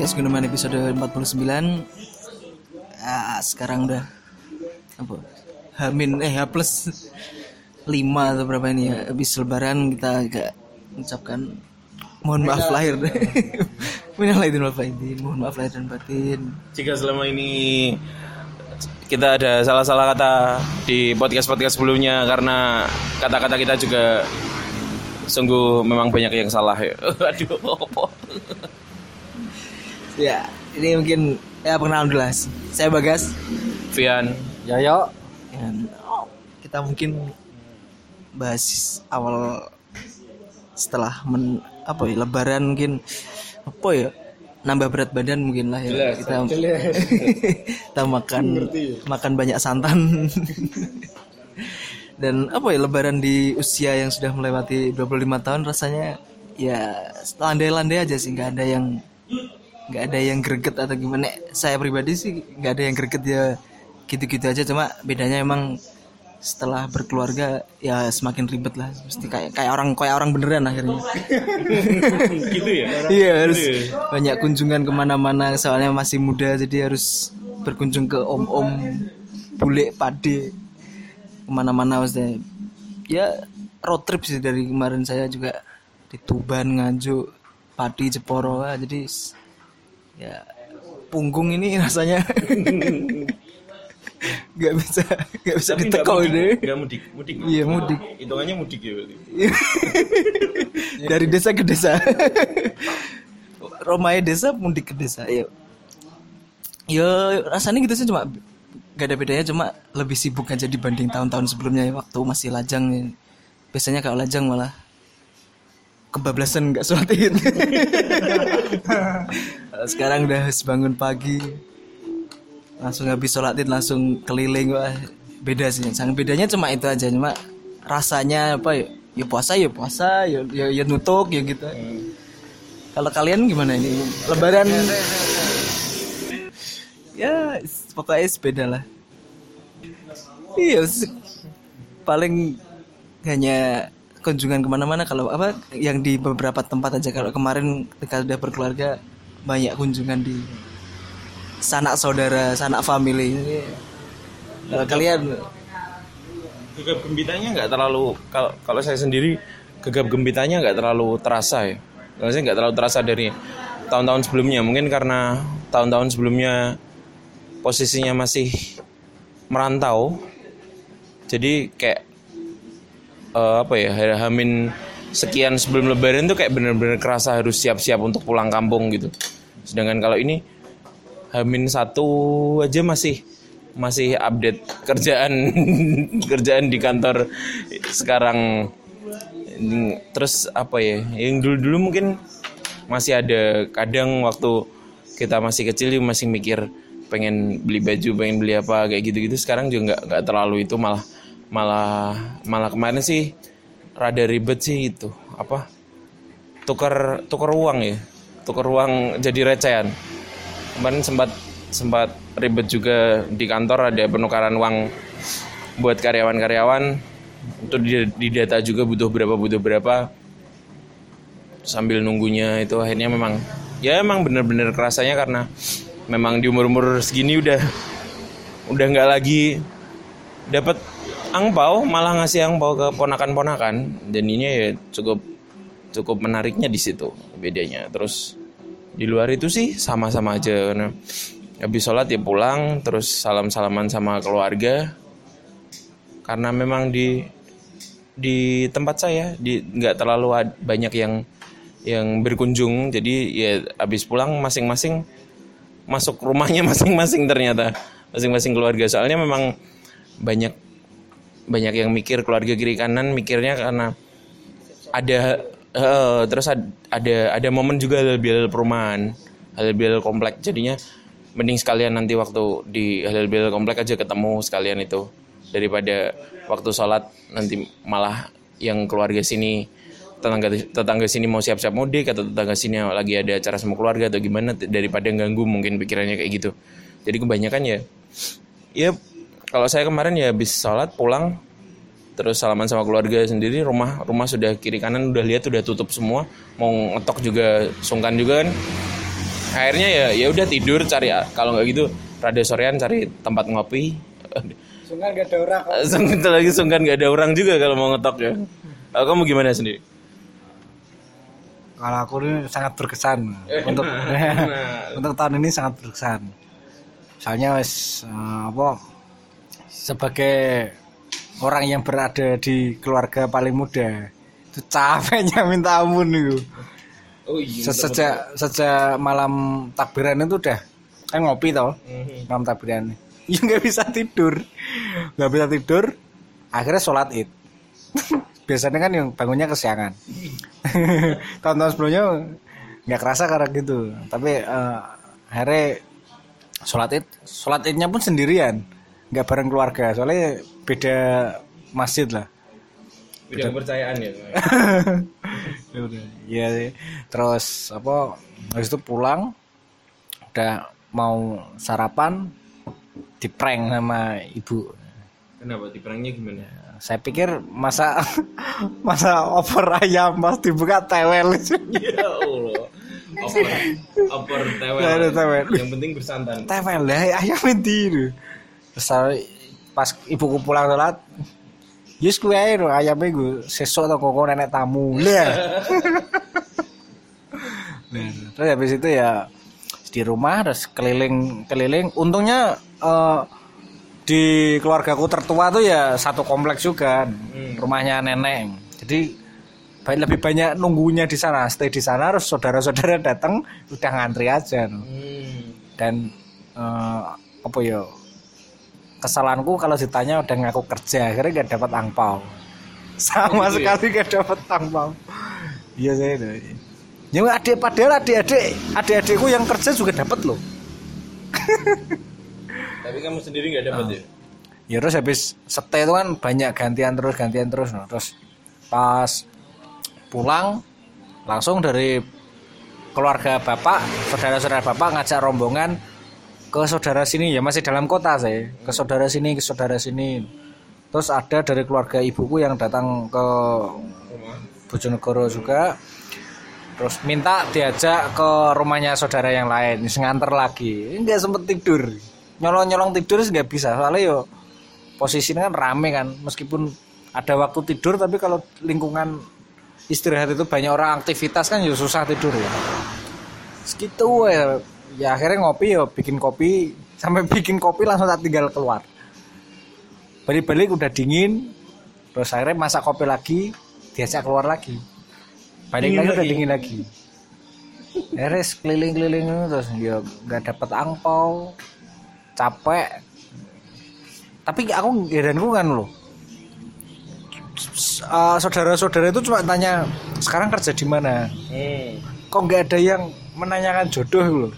podcast Gunaman episode 49 ah, Sekarang udah apa? Hamin eh H plus 5 atau berapa ini ya Habis lebaran kita agak mengucapkan Mohon maaf lahir Minal aidin wal Mohon maaf lahir dan batin Jika selama ini kita ada salah-salah kata di podcast-podcast sebelumnya karena kata-kata kita juga sungguh memang banyak yang salah ya. Aduh, apa? Ya ini mungkin Ya perkenalan dulu lah. Saya Bagas. Vian, Yoyo Dan oh, kita mungkin bahas awal setelah men, apa ya lebaran mungkin apa ya nambah berat badan mungkin lah ya. Kita kita makan makan banyak santan. Dan apa ya lebaran di usia yang sudah melewati 25 tahun rasanya ya landai-landai aja sih nggak ada yang nggak ada yang greget atau gimana. Saya pribadi sih nggak ada yang greget ya gitu-gitu aja. Cuma bedanya emang setelah berkeluarga ya semakin ribet lah. Mesti kayak kayak orang kayak orang beneran akhirnya. Gitu ya? iya harus banyak kunjungan ke mana-mana. Soalnya masih muda jadi harus berkunjung ke om-om bule pade. Ke mana-mana maksudnya. Ya road trip sih dari kemarin saya juga. Di Tuban Nganjuk Padi Jeporo. Ah, jadi ya punggung ini rasanya nggak bisa nggak bisa Tapi ditekau mudik, deh nggak mudik, mudik. iya mudik Hitungannya mudik ya berarti. dari desa ke desa Romai desa mudik ke desa ya ya rasanya gitu sih cuma gak ada bedanya cuma lebih sibuk aja dibanding tahun-tahun sebelumnya ya waktu masih lajang ya. biasanya kalau lajang malah kebablasan nggak sholat sekarang udah bangun pagi. Langsung habis sholat id langsung keliling wah beda sih. Sangat bedanya cuma itu aja cuma rasanya apa ya ya puasa ya puasa ya ya, ya nutuk ya gitu. Kalau kalian gimana ini? Lebaran? Ya pokoknya sepeda lah. Iya paling hanya kunjungan ke mana-mana kalau apa yang di beberapa tempat aja. Kalau kemarin ketika udah berkeluarga banyak kunjungan di sanak saudara sanak family kalau kalian Gegap gembitanya nggak terlalu kalau kalau saya sendiri gegap gembitanya nggak terlalu terasa ya. Saya nggak terlalu terasa dari tahun-tahun sebelumnya. Mungkin karena tahun-tahun sebelumnya posisinya masih merantau. Jadi kayak eh, apa ya hamin sekian sebelum lebaran tuh kayak bener-bener kerasa harus siap-siap untuk pulang kampung gitu. Sedangkan kalau ini Hamin satu aja masih masih update kerjaan kerjaan di kantor sekarang terus apa ya yang dulu dulu mungkin masih ada kadang waktu kita masih kecil juga masih mikir pengen beli baju pengen beli apa kayak gitu gitu sekarang juga nggak nggak terlalu itu malah malah malah kemarin sih rada ribet sih itu. Apa? Tukar tukar uang ya. Tukar uang jadi recehan. Kemarin sempat sempat ribet juga di kantor ada penukaran uang buat karyawan-karyawan. Itu di, data juga butuh berapa butuh berapa. Sambil nunggunya itu akhirnya memang ya emang bener-bener kerasanya karena memang di umur-umur segini udah udah nggak lagi dapat angpau malah ngasih angpau ke ponakan-ponakan. Dan ini ya cukup cukup menariknya di situ bedanya. Terus di luar itu sih sama-sama aja. Karena habis sholat ya pulang terus salam-salaman sama keluarga. Karena memang di di tempat saya di nggak terlalu banyak yang yang berkunjung. Jadi ya habis pulang masing-masing masuk rumahnya masing-masing ternyata. Masing-masing keluarga. Soalnya memang banyak banyak yang mikir keluarga kiri kanan mikirnya karena ada eh, terus ad- ada ada momen juga halal perumahan halal komplek. Jadinya mending sekalian nanti waktu di halal bihalal komplek aja ketemu sekalian itu. Daripada waktu sholat nanti malah yang keluarga sini tetangga tetangga sini mau siap-siap mudik atau tetangga sini lagi ada acara sama keluarga atau gimana daripada ganggu mungkin pikirannya kayak gitu. Jadi kebanyakan ya ya kalau saya kemarin ya habis sholat pulang terus salaman sama keluarga sendiri rumah rumah sudah kiri kanan udah lihat udah tutup semua. Mau ngetok juga sungkan juga kan. Akhirnya ya ya udah tidur cari kalau nggak gitu rada sorean cari tempat ngopi. Sungkan gak ada orang. Kok. Sebentar lagi sungkan nggak ada orang juga kalau mau ngetok ya. Eh, kamu gimana sendiri? Kalau aku ini sangat berkesan. Untuk untuk tahun ini sangat berkesan. Soalnya eh, apa sebagai orang yang berada di keluarga paling muda itu capeknya minta ampun itu. oh iya Se- Sejak sejak malam takbiran itu udah kan ngopi toh malam takbiran. Ya nggak bisa tidur, nggak bisa tidur. Akhirnya sholat id. Biasanya kan yang bangunnya kesiangan. Tahun-tahun sebelumnya nggak kerasa karena gitu. Tapi eh, akhirnya sholat id, sholat idnya pun sendirian, nggak bareng keluarga. Soalnya beda masjid lah. beda kepercayaan ya Ya. Iya sih. Terus apa? Habis itu pulang udah mau sarapan diprank sama ibu. kenapa diperangnya gimana Saya pikir masa masa opor ayam pas dibuka tewel. ya Allah opor opor tewel tewel. yang penting bersantan tewel lah ayam itu. Saya- pas ibuku pulang sholat Yus kue lho, ayamnya gue sesok atau koko nenek tamu. Lah. Nah, terus habis itu ya di rumah terus keliling keliling untungnya eh, di keluargaku tertua tuh ya satu kompleks juga rumahnya nenek jadi lebih banyak nunggunya di sana stay di sana terus saudara-saudara datang udah ngantri aja hmm. dan eh, apa ya kesalahanku kalau ditanya udah ngaku kerja akhirnya gak dapat angpau. Sama Oh, gitu ya? sekali gak dapat angpau. Iya saya itu. Ya adik padahal adik-adik adik-adikku yang kerja juga dapat loh. Tapi kamu sendiri nggak dapat ya? Ya terus habis setelah itu kan banyak gantian terus gantian terus no. terus pas pulang langsung dari keluarga bapak saudara-saudara bapak ngajak rombongan ke saudara sini ya masih dalam kota saya ke saudara sini ke saudara sini. Terus ada dari keluarga ibuku yang datang ke Bojonegoro juga. Terus minta diajak ke rumahnya saudara yang lain nganter lagi. Nggak sempet tidur. Nyolong nyolong tidur nggak bisa soalnya yo posisinya kan rame kan. Meskipun ada waktu tidur tapi kalau lingkungan istirahat itu banyak orang aktivitas kan ya susah tidur ya. Segitu ya ya akhirnya ngopi ya bikin kopi. Sampai bikin kopi langsung tak tinggal keluar. Balik-balik udah dingin terus akhirnya masak kopi lagi diajak keluar lagi. Balik lagi udah dingin lagi. Akhirnya keliling-keliling terus ya nggak dapet angpau capek. Tapi aku heranku kan loh uh, saudara-saudara itu cuma tanya sekarang kerja di mana? Hmm. kok nggak ada yang menanyakan jodoh loh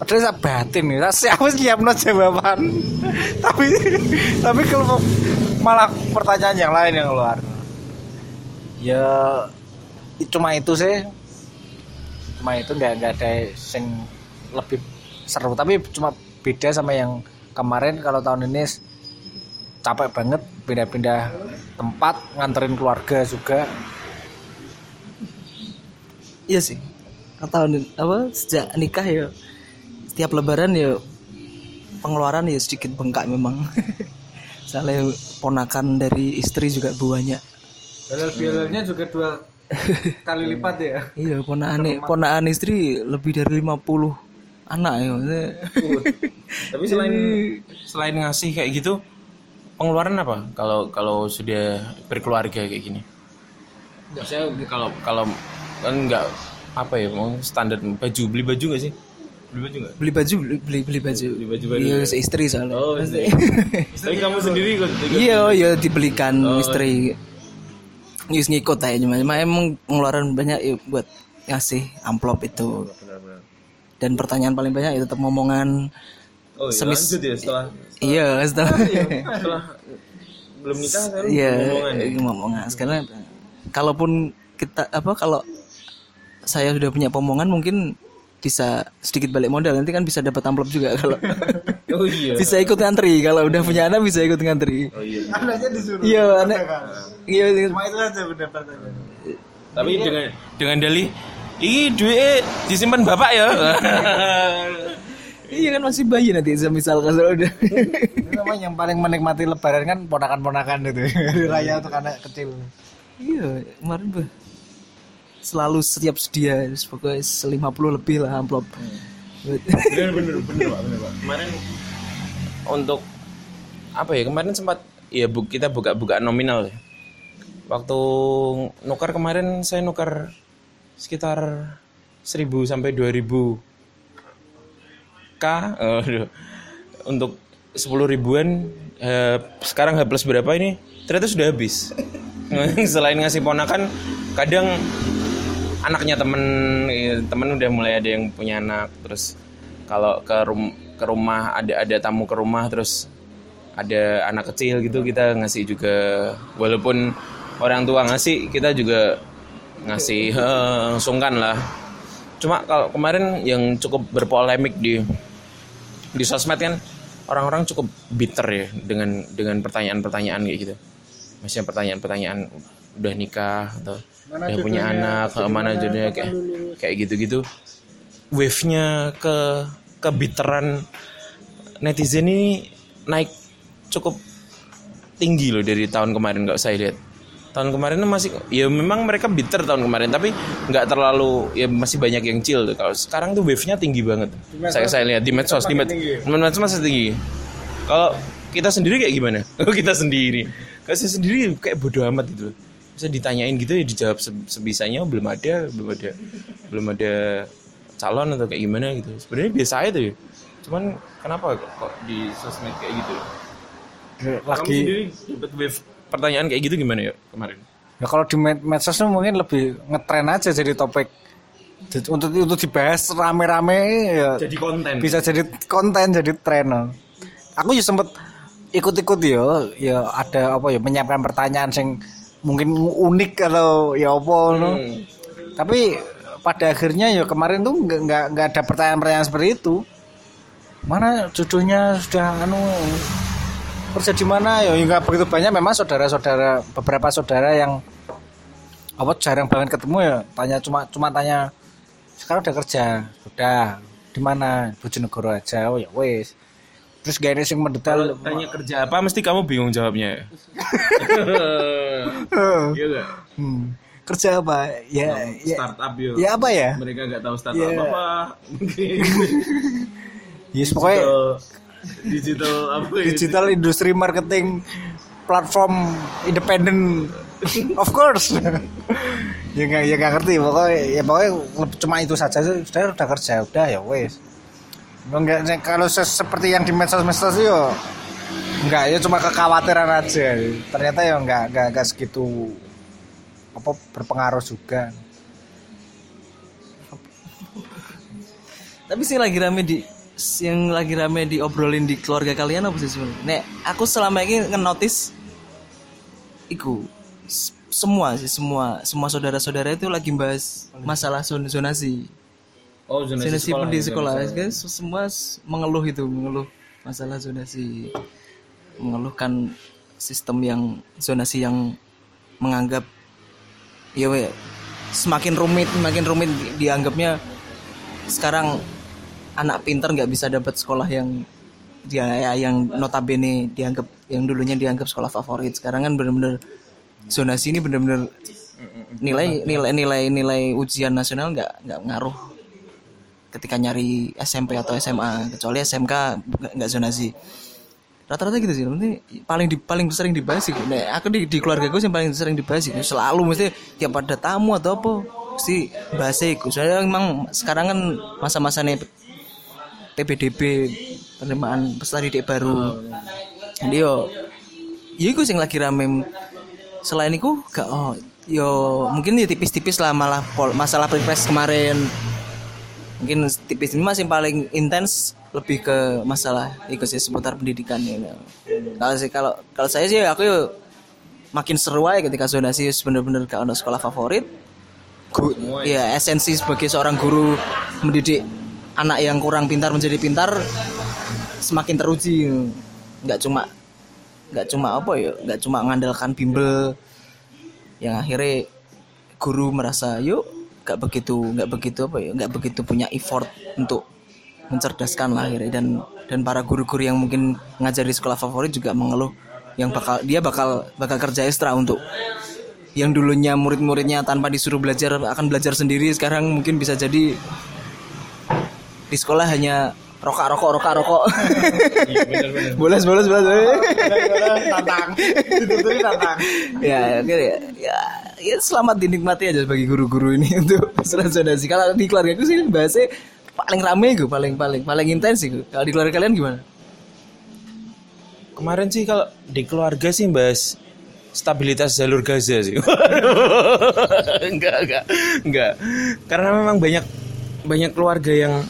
padahal saya batin nih. Saya harus siap no jawaban. Tapi tapi kalau malah pertanyaan yang lain yang keluar. Ya cuma itu sih. Cuma itu nggak nggak ada yang lebih seru. Tapi cuma beda sama yang kemarin. Kalau tahun ini capek banget pindah-pindah tempat nganterin keluarga juga. Iya sih. Tahun apa? Sejak nikah ya setiap lebaran ya pengeluaran ya sedikit bengkak memang. Soalnya ponakan dari istri juga banyak. Biolnya juga dua kali lipat ya. iya ponakan ponakan istri lebih dari 50 anak ya maksudnya. tapi selain selain ngasih kayak gitu pengeluaran apa kalau kalau sudah berkeluarga kayak gini? Saya kalau kalau kan nggak apa ya mau standar baju beli baju nggak sih beli baju nggak beli baju beli beli, beli baju Beli baju baru iya juga. istri soalnya Oh, istri. tapi kamu sendiri ikut ikut iya iya dibelikan istri Yus ngikut aja cuma cuma emang pengeluaran banyak ya buat ngasih amplop itu Benar-benar. dan pertanyaan paling banyak itu tetap ngomongan oh iya Semis- lanjut ya setelah iya setelah setelah belum nikah kan iya ngomongan ya? ngomongan sekarang kalaupun kita apa kalau saya sudah punya pemomongan mungkin bisa sedikit balik modal nanti kan bisa dapat amplop juga kalau oh iya bisa ikut ngantri kalau udah punya anak bisa ikut ngantri oh iya Anaknya disuruh. iya anak iya iya. Cuma itu aja pendapatan. tapi dengan dengan dalih Ini duit disimpan bapak ya. Iya kan masih bayi nanti misal kalau udah. Ini memang yang paling menikmati lebaran kan ponakan-ponakan itu. Hari raya untuk anak kecil. iya, kemarin bah. Selalu setiap sedia, pokoknya 50 lebih lah amplop. bener bener bener pak bener pak. Kemarin untuk apa ya kemarin sempat ya bu, kita buka-buka nominal ya. Waktu nukar kemarin saya nukar sekitar 1000 sampai 2000 K aduh, untuk 10 ribuan eh, sekarang H plus berapa ini ternyata sudah habis selain ngasih ponakan kadang anaknya temen eh, temen udah mulai ada yang punya anak terus kalau ke rum ke rumah ada ada tamu ke rumah terus ada anak kecil gitu kita ngasih juga walaupun orang tua ngasih kita juga ngasih eh, sungkan lah. Cuma kalau kemarin yang cukup berpolemik di di sosmed kan orang-orang cukup bitter ya dengan dengan pertanyaan-pertanyaan kayak gitu. Maksudnya pertanyaan-pertanyaan udah nikah? atau udah punya anak mana jodohnya kayak kayak gitu-gitu. Wave-nya ke kebiteran netizen ini naik cukup tinggi loh dari tahun kemarin nggak saya lihat tahun kemarin masih ya memang mereka bitter tahun kemarin tapi nggak terlalu ya masih banyak yang chill tuh. Kalau sekarang tuh wave-nya tinggi banget. Saya saya lihat di medsos di med- medsos masih tinggi. Kalau kita sendiri kayak gimana? Oh kita sendiri. Kalau saya sendiri kayak bodoh amat gitu loh. Bisa ditanyain gitu ya dijawab se- sebisanya belum ada belum ada belum ada calon atau kayak gimana gitu. Sebenarnya biasa aja tuh ya. Cuman kenapa kok di sosmed kayak gitu? Kamu Lagi sendiri dapat wave pertanyaan kayak gitu gimana ya kemarin? Ya kalau di med- medsos tuh mungkin lebih ngetren aja jadi topik. Untuk untuk dibahas rame-rame ya jadi konten. bisa jadi konten jadi tren. Aku juga sempet ikut-ikut ya ya ada apa ya menyiapkan pertanyaan yang mungkin unik atau ya apa no. Hmm. tapi pada akhirnya ya kemarin tuh nggak nggak nggak ada pertanyaan-pertanyaan seperti itu. Mana jodohnya sudah anu kerja di mana? Ya nggak begitu banyak. Memang saudara-saudara beberapa saudara yang apa jarang banget ketemu ya tanya cuma cuma tanya sekarang udah kerja? Udah di mana? Bojonegoro aja. Oh ya wes terus gak ada yang mendetail tanya kerja apa mesti kamu bingung jawabnya. Iya enggak? Hmm. kerja apa ya ya, Startup yuk. ya apa ya Mereka nggak tahu startup Ya. apa. Mungkin yes pokoknya digital, digital apa ya? digital industri marketing platform independen of course ya nggak ya nggak ngerti pokoknya ya pokoknya cuma itu saja sudah udah kerja udah ya wes enggak kalau se- seperti yang di medsos-medsos itu enggak ya cuma kekhawatiran aja ternyata ya enggak enggak, enggak segitu apa berpengaruh juga Tapi sih lagi rame di yang lagi rame diobrolin di keluarga kalian apa sih sebenarnya? Nek, aku selama ini ngenotis iku semua sih semua semua saudara-saudara itu lagi bahas masalah zon zonasi. Oh, zonasi Zonasi sekolah. di ya, sekolah, zonasi. guys, semua mengeluh itu, mengeluh masalah zonasi. Mengeluhkan sistem yang zonasi yang menganggap ya we, semakin rumit, makin rumit di- dianggapnya sekarang anak pinter nggak bisa dapat sekolah yang dia ya, yang notabene dianggap yang dulunya dianggap sekolah favorit sekarang kan bener-bener zonasi ini bener-bener nilai nilai nilai nilai ujian nasional nggak nggak ngaruh ketika nyari SMP atau SMA kecuali SMK nggak zonasi. Rata-rata gitu sih nanti paling di paling sering dibahas sih. Nah, aku di, di keluarga gue yang paling sering dibahas sih selalu mesti tiap ada tamu atau apa mesti bahas itu soalnya emang sekarang kan masa-masa nih PPDB penerimaan peserta didik baru. Jadi yo ya iku sing lagi rame. Selain itu gak oh yo mungkin ya tipis-tipis lah malah pol- masalah pilpres kemarin mungkin tipis ini masih paling intens lebih ke masalah itu sih seputar pendidikan ya. Kalau sih kalau kalau saya sih aku yo makin seru aja ketika zonasi bener-bener gak ada sekolah favorit. Gu- ya esensi sebagai seorang guru mendidik anak yang kurang pintar menjadi pintar semakin teruji. Nggak cuma nggak cuma apa ya, nggak cuma mengandalkan bimbel yang akhirnya guru merasa yuk nggak begitu nggak begitu apa ya nggak begitu punya effort untuk mencerdaskan lah akhirnya. Dan dan para guru-guru yang mungkin ngajar di sekolah favorit juga mengeluh yang bakal dia bakal bakal kerja ekstra untuk yang dulunya murid-muridnya tanpa disuruh belajar akan belajar sendiri sekarang mungkin bisa jadi di sekolah hanya rokok rokok rokok rokok. Bolos bolos bolos tantang. Ditutupi tantang. Ya, ya, ya, selamat dinikmati aja bagi guru-guru ini untuk zonasi. Kalau di keluarga aku sih bahasnya paling rame gue, paling paling paling intens sih. Kalau di keluarga kalian gimana? Kemarin sih kalau di keluarga sih bahas stabilitas jalur Gaza sih. enggak, enggak, enggak. Karena memang banyak banyak keluarga yang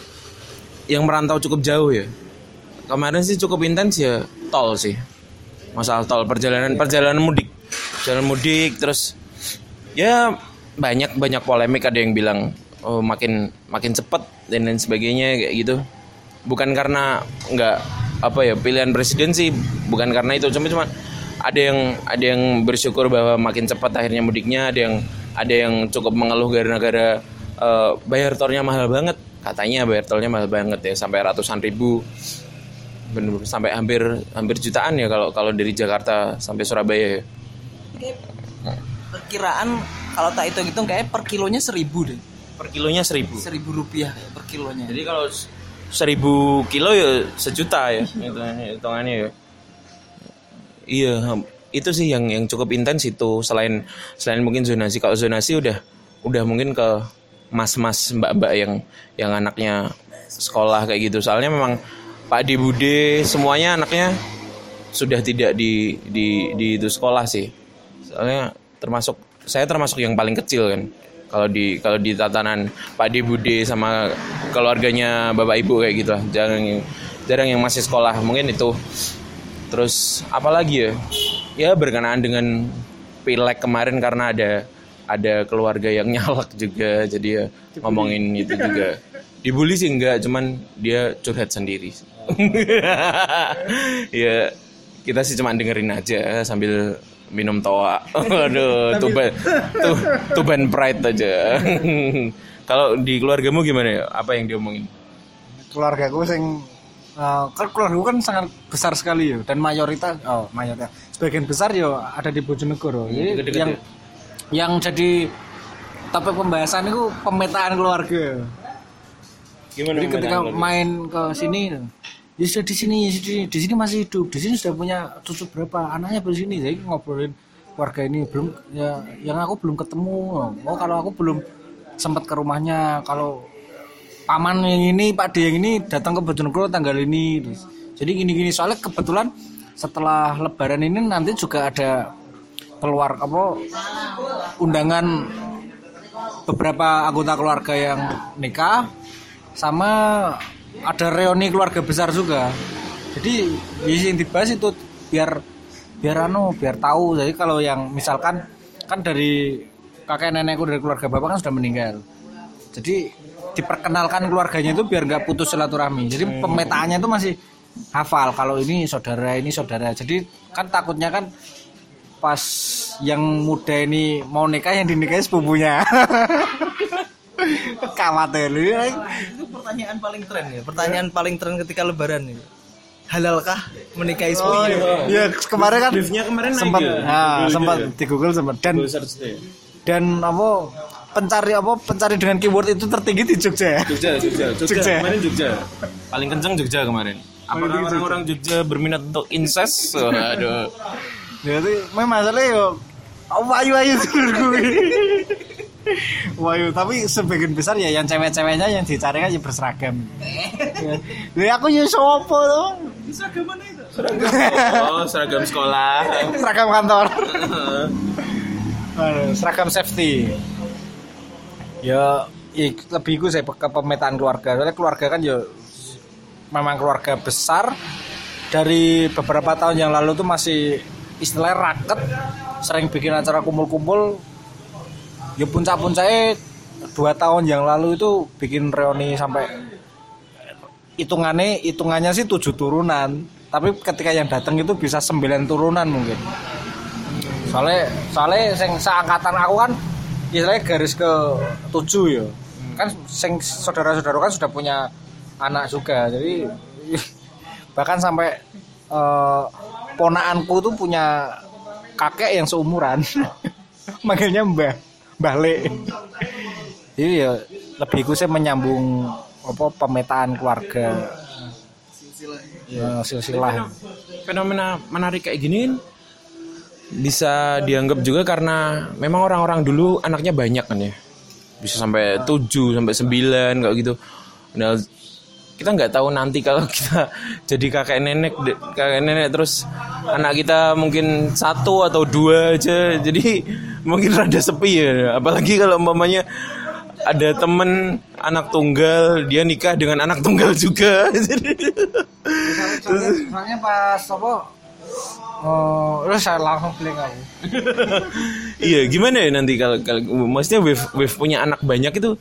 yang merantau cukup jauh ya. Kemarin sih cukup intens ya tol sih. Masalah tol perjalanan perjalanan mudik. Jalan mudik terus ya banyak banyak polemik. Ada yang bilang oh makin makin cepat dan lain sebagainya kayak gitu. Bukan karena nggak apa ya pilihan presiden sih bukan karena itu. Cuma cuma ada yang ada yang bersyukur bahwa makin cepat akhirnya mudiknya. Ada yang ada yang cukup mengeluh gara-gara uh, bayar tolnya mahal banget. Katanya bayar tolnya mahal banget ya sampai ratusan ribu. Bener sampai hampir hampir jutaan ya kalau kalau dari Jakarta sampai Surabaya ya. Perkiraan kalau tak hitung hitung kayak per kilonya seribu deh, per kilonya seribu? Seribu rupiah kayak per kilonya. jadi kalau seribu kilo ya sejuta ya hitungannya hitungannya ya. Iya itu sih yang yang cukup intens itu selain selain mungkin zonasi. Kalau zonasi udah udah mungkin ke mas-mas mbak-mbak yang yang anaknya sekolah kayak gitu. Soalnya memang Pak Di Bude semuanya anaknya sudah tidak di di di itu sekolah sih. Soalnya termasuk saya termasuk yang paling kecil kan. Kalau di kalau di tatanan Pak Di Bude sama keluarganya bapak ibu kayak gitu lah. Jarang yang jarang yang masih sekolah mungkin itu. Terus apalagi ya? Ya berkenaan dengan pilek kemarin karena ada ada keluarga yang nyalak juga. Jadi ya ngomongin itu juga. Dibully sih enggak cuman dia curhat sendiri. Ya kita sih cuma dengerin aja sambil minum toa. Aduh tuban tuh tuban pride aja. Kalau di keluargamu gimana? Ya apa yang diomongin? Keluarga gue sing kan keluarga gue kan sangat besar sekali ya dan mayoritas oh mayoritas. Sebagian besar yo ada di Bojonegoro. Jadi deket-deket yang yang jadi topik pembahasan itu pemetaan keluarga. Gimana jadi ketika main ke sini ya sudah di sini di sini di sini masih hidup. Di sini sudah punya cucu berapa? Anaknya di sini. Jadi ngobrolin keluarga ini. Belum ya yang aku belum ketemu. Oh kalau aku belum sempat ke rumahnya. Kalau paman yang ini pak D yang ini datang ke Bojonegoro tanggal ini. Terus, jadi gini gini soalnya kebetulan setelah lebaran ini nanti juga ada keluar apa undangan beberapa anggota keluarga yang nikah sama ada reuni keluarga besar juga. Jadi yang dibahas itu biar biar anu biar tahu. Jadi kalau yang misalkan kan dari kakek nenekku dari keluarga bapak kan sudah meninggal. Jadi diperkenalkan keluarganya itu biar nggak putus silaturahmi. Jadi pemetaannya itu masih hafal. Kalau ini saudara ini saudara. Jadi kan takutnya kan pas yang muda ini mau nikah yang dinikahi sepupunya khawatir Itu pertanyaan paling tren ya. Pertanyaan paling tren ketika lebaran itu. Halalkah menikahi sepupunya? ya kemarin kan Briefnya kemarin naik sempat ya? nah, Google sempat gitu ya? di Google sempat dan dan apa pencari apa pencari dengan keyword itu tertinggi di Jogja ya Jogja, Jogja, Jogja, Jogja. kemarin Jogja. Paling kenceng Jogja kemarin. Apakah orang-orang Jogja berminat untuk incest? Waduh. jadi memang masalahnya yo oh, wayu dulur gue wayu tapi sebagian besar ya yang cewek-ceweknya yang dicari kan ya berseragam. Ya aku ya sopo tuh Oh, seragam sekolah. seragam kantor. Seragam safety. Ya i- lebih gue saya ke pemetaan keluarga. Soalnya keluarga kan ya memang keluarga besar. Dari beberapa tahun yang lalu tuh masih istilahnya raket. Sering bikin acara kumpul-kumpul ya puncak-puncaknya dua tahun yang lalu itu bikin reuni sampai hitungannya hitungannya sih tujuh turunan. Tapi ketika yang datang itu bisa sembilan turunan mungkin. Soalnya soalnya sing seangkatan aku kan istilahnya garis ke tujuh ya. Kan sing saudara-saudara kan sudah punya anak juga. Jadi bahkan sampai eh, ponaanku tuh punya kakek yang seumuran. Manggilnya mbah mbah le jadi ya lebih ku saya menyambung apa pemetaan keluarga. Ya, silsilah. Fenomena menarik kayak gini kan bisa dianggap juga karena memang orang-orang dulu anaknya banyak kan ya. Bisa sampai 7 sampai 9 kayak gitu. Nah kita nggak tahu nanti kalau kita jadi kakek nenek kakek nenek terus anak kita mungkin satu atau dua aja. Jadi mungkin rada sepi ya. Apalagi kalau umpamanya ada temen anak tunggal dia nikah dengan anak tunggal juga. Soalnya, soalnya pas apa oh terus saya langsung beli kamu iya gimana ya nanti kalau kalau maksudnya wave wave punya anak banyak itu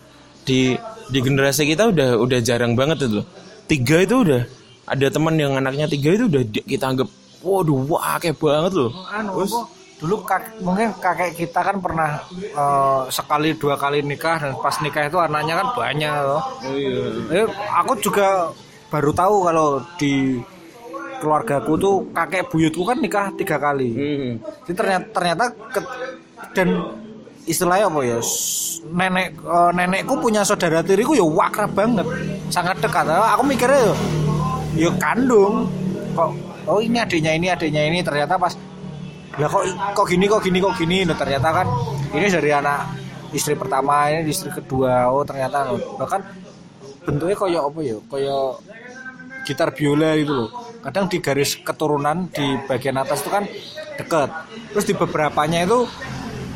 di di generasi kita udah udah jarang banget itu tiga itu udah ada teman yang anaknya tiga itu udah kita anggap waduh wah kayak banget loh anu apa dulu kak, mungkin kakek kita kan pernah eh, sekali dua kali nikah dan pas nikah itu anaknya kan banyak loh. oh iya Eh, aku juga baru tahu kalau di keluargaku tuh kakek buyutku kan nikah tiga kali. Hmm. Jadi ternyata ternyata ke- dan istilahnya apa ya? Nenek eh, nenekku punya saudara tiriku ya wakrab banget. Sangat dekat. Aku mikirnya ya ya kandung. Kok oh ini adiknya ini adiknya ini. Ternyata pas lah kok kok gini kok gini kok gini? Nah, ternyata kan ini dari anak istri pertama ini istri kedua. Oh ternyata loh. bahkan bentuknya kayak apa ya? Kayak gitar biola gitu loh. Kadang di garis keturunan di bagian atas itu kan deket terus di beberapanya itu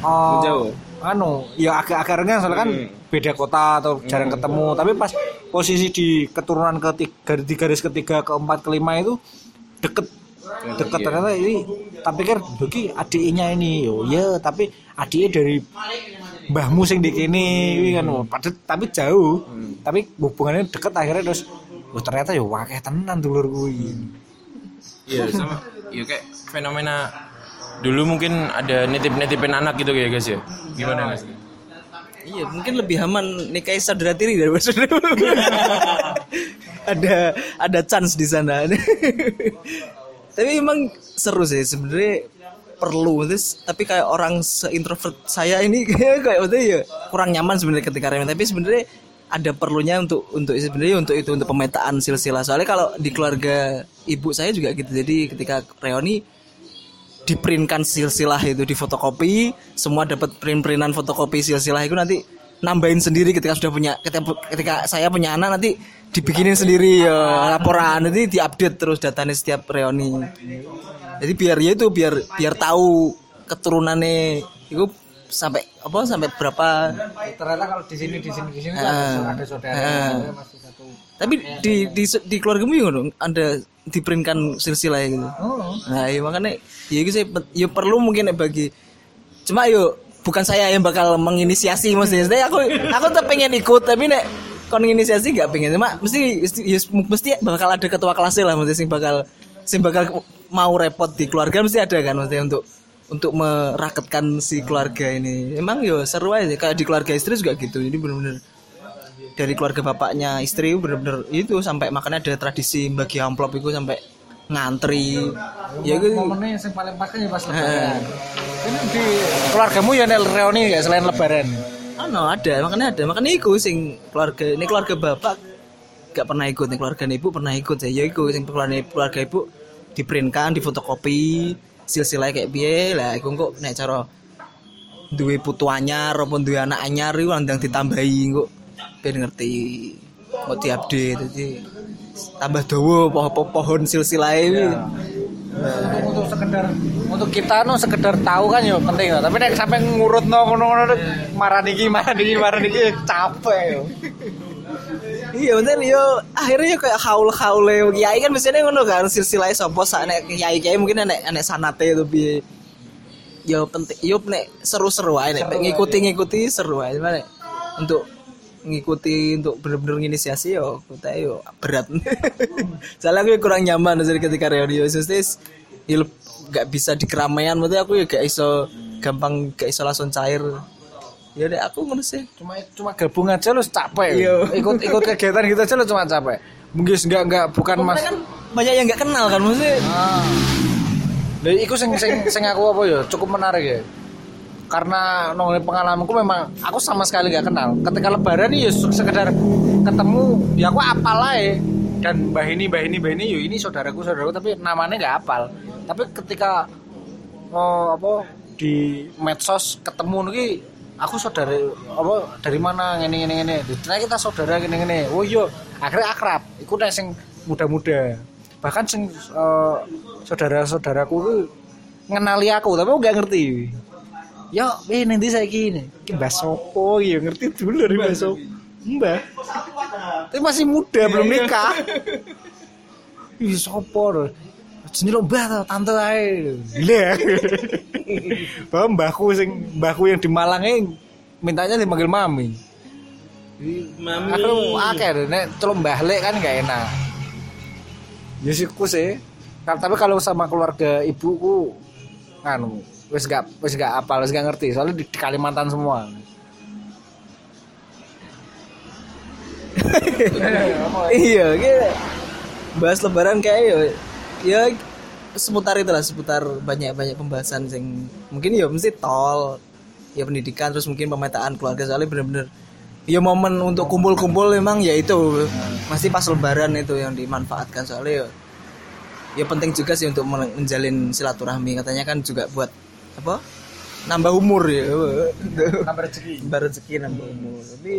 eh, Jauh. anu ya agak-agak renggang soalnya kan beda kota atau jarang ketemu. Tapi pas posisi di keturunan ketiga di garis ketiga keempat kelima itu deket. Deket ternyata. Ini tapi pikir Doki adiknya ini. Yo ya tapi adiknya dari mbahmu sing di kini ini kan. Oh, padahal tapi jauh. Tapi hubungannya deket akhirnya terus oh, ternyata ya wakeh tenan dulur kuwi iya sama. Iya kayak fenomena dulu mungkin ada nitip nitipin anak gitu ya guys ya? Gimana guys Iya, mungkin lebih aman nikahi saudara tiri daripada saudara. ada ada chance di sana. tapi emang seru sih sebenarnya perlu. Terus tapi kayak orang seintrovert saya ini kayak kayak ya kurang nyaman sebenarnya ketika reuni tapi sebenarnya ada perlunya untuk untuk sebenarnya untuk itu untuk pemetaan silsilah. Soalnya kalau di keluarga ibu saya juga gitu. Jadi ketika reuni diprintkan silsilah itu di fotokopi semua dapat print-printan fotokopi silsilah itu nanti nambahin sendiri ketika sudah punya ketika, ketika saya punya anak nanti dibikinin sendiri ya laporan nanti diupdate terus datanya setiap reuni jadi biar ya itu biar biar tahu keturunannya itu sampai apa sampai berapa ternyata kalau di sini di sini di sini Ah. ada saudara masih satu tapi di di di keluargamu ya dong ada diprintkan silsilah gitu oh Nah, iya makanya ya itu sih ya perlu mungkin ya bagi cuma yo bukan saya yang bakal menginisiasi maksudnya. Saya aku aku tuh pengen ikut tapi nek kon inisiasi gak pengen cuma mesti mesti, ya, mesti bakal ada ketua kelasnya lah mesti sing bakal sing bakal mau repot di keluarga mesti ada kan maksudnya untuk untuk meraketkan si keluarga ini. Emang yo seru aja kayak di keluarga istri juga gitu. Jadi bener-bener dari keluarga bapaknya istri bener-bener itu sampai makanya ada tradisi bagi amplop itu sampai ngantri. Ya gitu momennya yang paling pas kan ya pas lebaran. Ini di keluargamu ya nek reuni ya selain lebaran? Oh no, ada. Makanya ada. Makanya iku sing keluarga ini keluarga bapak gak pernah ikut nih keluarga ibu pernah ikut ya ya iku sing keluarga keluarga ibu diprintkan difotokopi silsilah kayak biye lah iku kok nek cara duwe putu anyar apa duwe anak anyar iku landang ditambahi kok ben ngerti kok diupdate jadi tambah dawa pohon pohon silsilah ini. Untuk sekedar untuk kita no sekedar tahu kan ya penting ya tapi nek sampai ngurut no ngono ngono marah niki marah niki marah niki capek yo. Iya bener yo. Akhirnya yo kayak haul haule kiai kan biasanya ngono kan silsilah sopo sak nek kiai kiai mungkin nek nek sanate itu bi yo penting yo nek seru-seru aja nek ngikuti ngikuti seru aja nek untuk ngikuti untuk bener-bener inisiasi yo kita yo berat. Soalnya aku kurang nyaman jadi ketika reuni yo sustis yo gak bisa di keramaian maksudnya aku ya gak iso gampang gak iso langsung cair. Ya deh aku ngurus sih. Cuma cuma gabung aja lu capek. Iya. ikut ikut kegiatan gitu aja lu cuma capek. Mungkin enggak enggak bukan mas kan banyak yang nggak kenal kan maksudnya. Ah. Lah iku sing sing sing aku apa ya cukup menarik ya karena nongol pengalamanku memang aku sama sekali nggak kenal. Ketika lebaran nih ya sekedar ketemu ya aku apal aja dan mbah ini mbah ini mbah ini yo ini saudaraku saudaraku tapi namanya nggak apal. Tapi ketika oh, apa di medsos ketemu nih aku saudara apa dari mana ini ini ini ternyata kita saudara gini gini oh iya. Akhirnya akrab. Ikut sing muda-muda. Bahkan sing eh, saudara-saudaraku ngenali aku tapi aku nggak ngerti ya eh nanti saya gini ini mbak sopo ya ngerti dulu dari mbak sopo mbak tapi masih muda belum nikah Ih, sopo lo mbak tau, tante ae. Gila. Bahwa mbahku sing mbahku yang di Malang ini mintanya dipanggil mami. Mami. Aku akeh deh, nek celum bahlek kan gak enak. Ya sih Tapi kalau sama keluarga ibuku anu wis gak wis gak apal, wis gak ngerti. Soalnya di, di Kalimantan semua. iya gitu bahas lebaran kayak ya ya seputar itu lah seputar banyak banyak pembahasan sing mungkin ya mesti tol ya pendidikan terus mungkin pemetaan keluarga. Soalnya bener-bener ya momen untuk kumpul-kumpul memang ya itu. Pasti pas lebaran itu yang dimanfaatkan. Soalnya ya, ya penting juga sih untuk men- menjalin silaturahmi. Katanya kan juga buat apa? Nambah umur ya. Nambah rezeki. nambah rezeki nambah umur. Tapi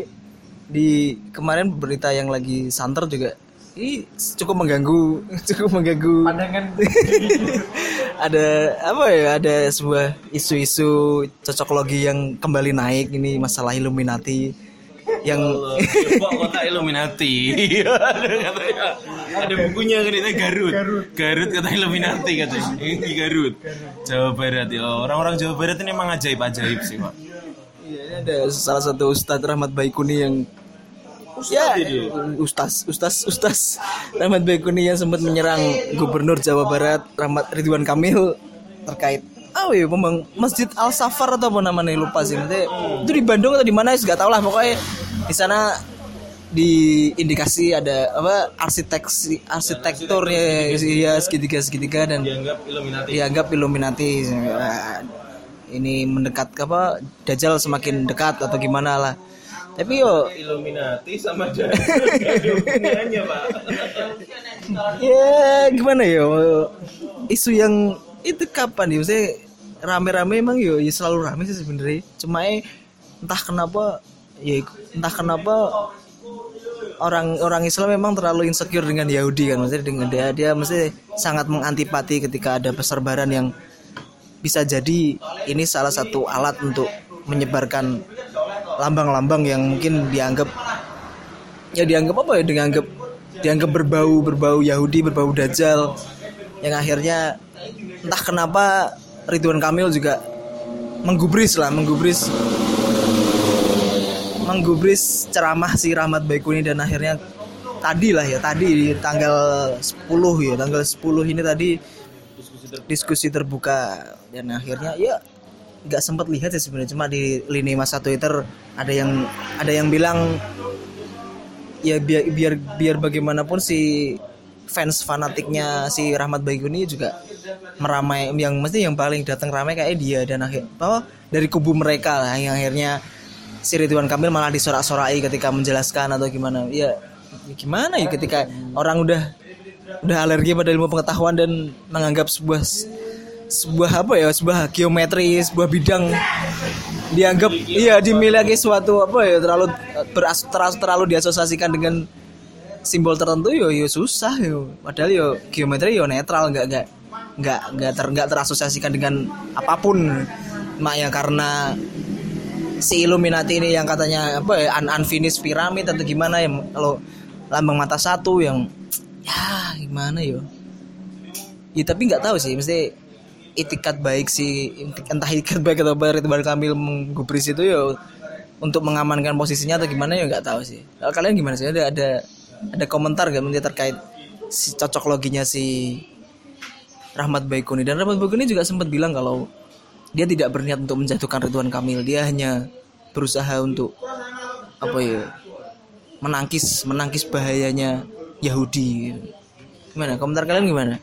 di kemarin berita yang lagi santer juga ini cukup mengganggu cukup mengganggu. Pandangan. Ada apa ya ada sebuah isu-isu cocoklogi yang kembali naik ini masalah Illuminati yang kota Illuminati. ada katanya. Bukunya itu Garut. Garut kata Illuminati katanya. Ini Garut. Jawa Barat ya. Orang-orang Jawa Barat ini emang ajaib-ajaib sih, Pak. Iya, ini ada salah satu Ustadz Rahmat Baikuni yang ya, Ustaz, Ustaz, Ustaz Rahmat Baikuni yang sempat menyerang Gubernur Jawa Barat Rahmat Ridwan Kamil terkait oh iya pembang Masjid Al Safar atau apa namanya lupa sih. Maksudnya, itu di Bandung atau di mana nggak tahu lah. Pokoknya di sana di indikasi ada apa arsitek arsitekturnya ya segitiga segitiga dan Dianggap Illuminati. dianggap Illuminati. Eh, ini mendekat apa Dajjal semakin dekat atau gimana lah. Tapi yo Illuminati sama Dajjal. Hubungannya, Pak. ya gimana yo? Isu yang itu kapan ya? Saya rame-rame emang yo ya selalu rame sih sebenarnya. Cuma eh, entah kenapa ya entah kenapa orang orang Islam memang terlalu insecure dengan Yahudi kan maksudnya dengan dia dia mesti sangat mengantipati ketika ada peserbaran yang bisa jadi ini salah satu alat untuk menyebarkan lambang-lambang yang mungkin dianggap ya dianggap apa ya dianggap dianggap berbau berbau Yahudi berbau Dajjal yang akhirnya entah kenapa Ridwan Kamil juga menggubris lah menggubris menggubris ceramah si Rahmat Baikuni dan akhirnya tadi lah ya tadi di tanggal 10 ya tanggal 10 ini tadi diskusi terbuka dan akhirnya ya nggak sempat lihat ya sebenarnya cuma di lini masa Twitter ada yang ada yang bilang ya biar biar biar bagaimanapun si fans fanatiknya si Rahmat Baikuni juga meramai yang mesti yang paling datang ramai kayak dia dan akhir bahwa dari kubu mereka lah yang akhirnya si Ridwan Kamil malah disorak-sorai ketika menjelaskan atau gimana. Ya gimana ya ketika orang udah udah alergi pada ilmu pengetahuan dan menganggap sebuah sebuah apa ya sebuah geometri sebuah bidang dianggap iya dimiliki suatu apa ya terlalu beras, terlalu, terlalu diasosiasikan dengan simbol tertentu yo yo susah yo. Padahal yo geometri yo netral nggak nggak nggak nggak ter nggak terasosiasikan dengan apa pun. Makanya karena si Illuminati ini yang katanya apa ya un unfinished pyramid atau gimana ya kalau lambang mata satu yang ya gimana yo. Ya tapi nggak tahu sih mesti itikat baik si entah itikat baik atau apa Ridwan Kamil menggubris itu ya untuk mengamankan posisinya atau gimana ya nggak tahu sih. Kalau kalian gimana sih? Ada ada ada komentar gak mungkin terkait si cocok loginya si Rahmat Baikuni? Dan Rahmat Baikuni juga sempat bilang kalau dia tidak berniat untuk menjatuhkan Ridwan Kamil. Dia hanya berusaha untuk apa ya menangkis menangkis bahayanya Yahudi. Gimana? Komentar kalian gimana?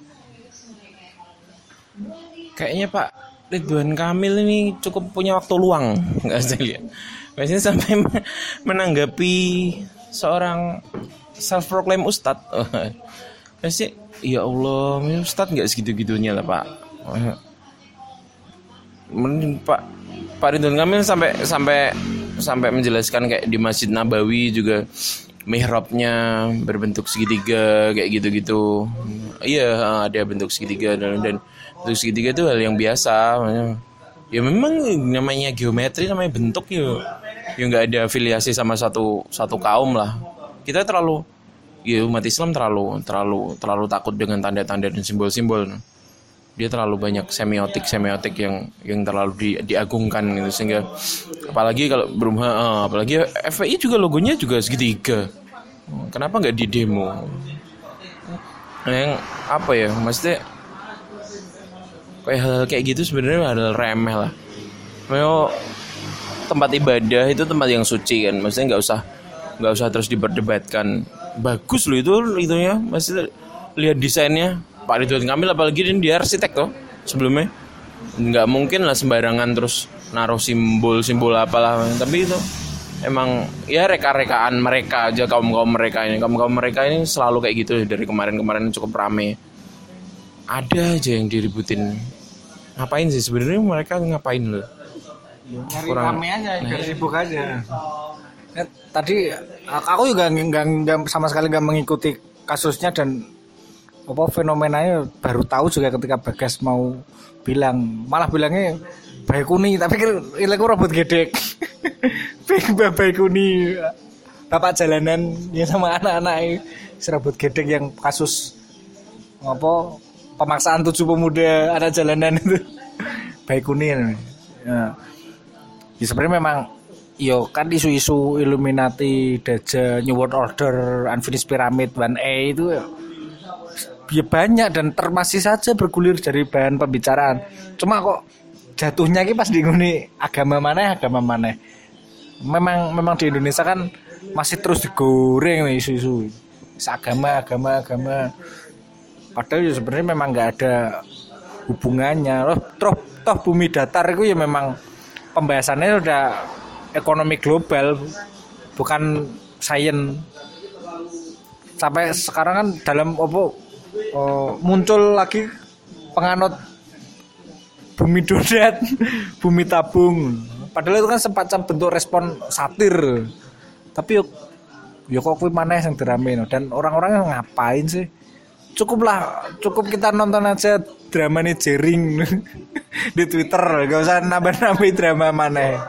Kayaknya Pak Ridwan Kamil ini cukup punya waktu luang, nggak saya lihat. Biasanya sampai me- menanggapi seorang self proclaim ustadz. Pasti ya Allah, ini ustadz nggak segitu-gitunya lah Pak. Mending Pak Pak Ridwan Kamil sampai sampai sampai menjelaskan kayak di Masjid Nabawi juga mihrabnya berbentuk segitiga kayak gitu-gitu. Iya, ada bentuk segitiga dan, dan bentuk segitiga itu hal yang biasa. Ya memang namanya geometri namanya bentuk ya. Ya nggak ada afiliasi sama satu satu kaum lah. Kita terlalu ya umat Islam terlalu terlalu terlalu takut dengan tanda-tanda dan simbol-simbol. Dia terlalu banyak semiotik semiotik yang yang terlalu di, diagungkan gitu. Sehingga apalagi kalau berumah eh, apalagi FPI juga logonya juga segitiga. Kenapa nggak di demo? Yang apa ya maksudnya kayak hal kayak gitu sebenarnya hal remeh lah. Memang tempat ibadah itu tempat yang suci kan. Maksudnya nggak usah nggak usah terus diperdebatkan. Bagus loh itu itunya maksudnya lihat desainnya. Pak Ridwan Kamil apalagi dia, dia arsitek tuh sebelumnya. Nggak mungkin lah sembarangan terus naruh simbol-simbol apalah. Tapi itu emang ya reka-rekaan mereka aja kaum kaum mereka ini. Kaum kaum mereka ini selalu kayak gitu dari kemarin-kemarin cukup rame. Ada aja yang diributin. Ngapain sih? Sebenarnya mereka ngapain loh? Nyari Kurang- rame aja biar sibuk aja Ya, tadi aku juga nggak- sama sekali nggak mengikuti kasusnya dan apa fenomenanya baru tahu juga ketika Bagas mau bilang. Malah bilangnya baik kuni tapi kira kira aku robot gedek. Baik kuni. Bapak jalanan ya sama anak-anak serabut gedek yang kasus apa pemaksaan tujuh pemuda anak jalanan itu. Baik kuni ya. ya sebenarnya memang yo kan isu-isu Illuminati, Daja, New World Order, Unfinished Pyramid, 1A itu ya banyak dan termasih saja bergulir dari bahan pembicaraan. Cuma kok jatuhnya ki pas di nguni agama mana agama mana. Memang memang di Indonesia kan masih terus digoreng isu-isu agama agama agama. Padahal ya sebenarnya memang nggak ada hubungannya. Loh, toh, toh bumi datar itu ya memang pembahasannya udah ekonomi global bukan sains. Sampai sekarang kan dalam apa oh, muncul lagi penganut bumi donat bumi tabung. Padahal itu kan semacam bentuk respon satir. Tapi yuk ya kok mana yang drama dan orang-orang ngapain sih? Cukuplah cukup kita nonton aja drama nih jering. Di Twitter gak usah nambah-nambah drama mana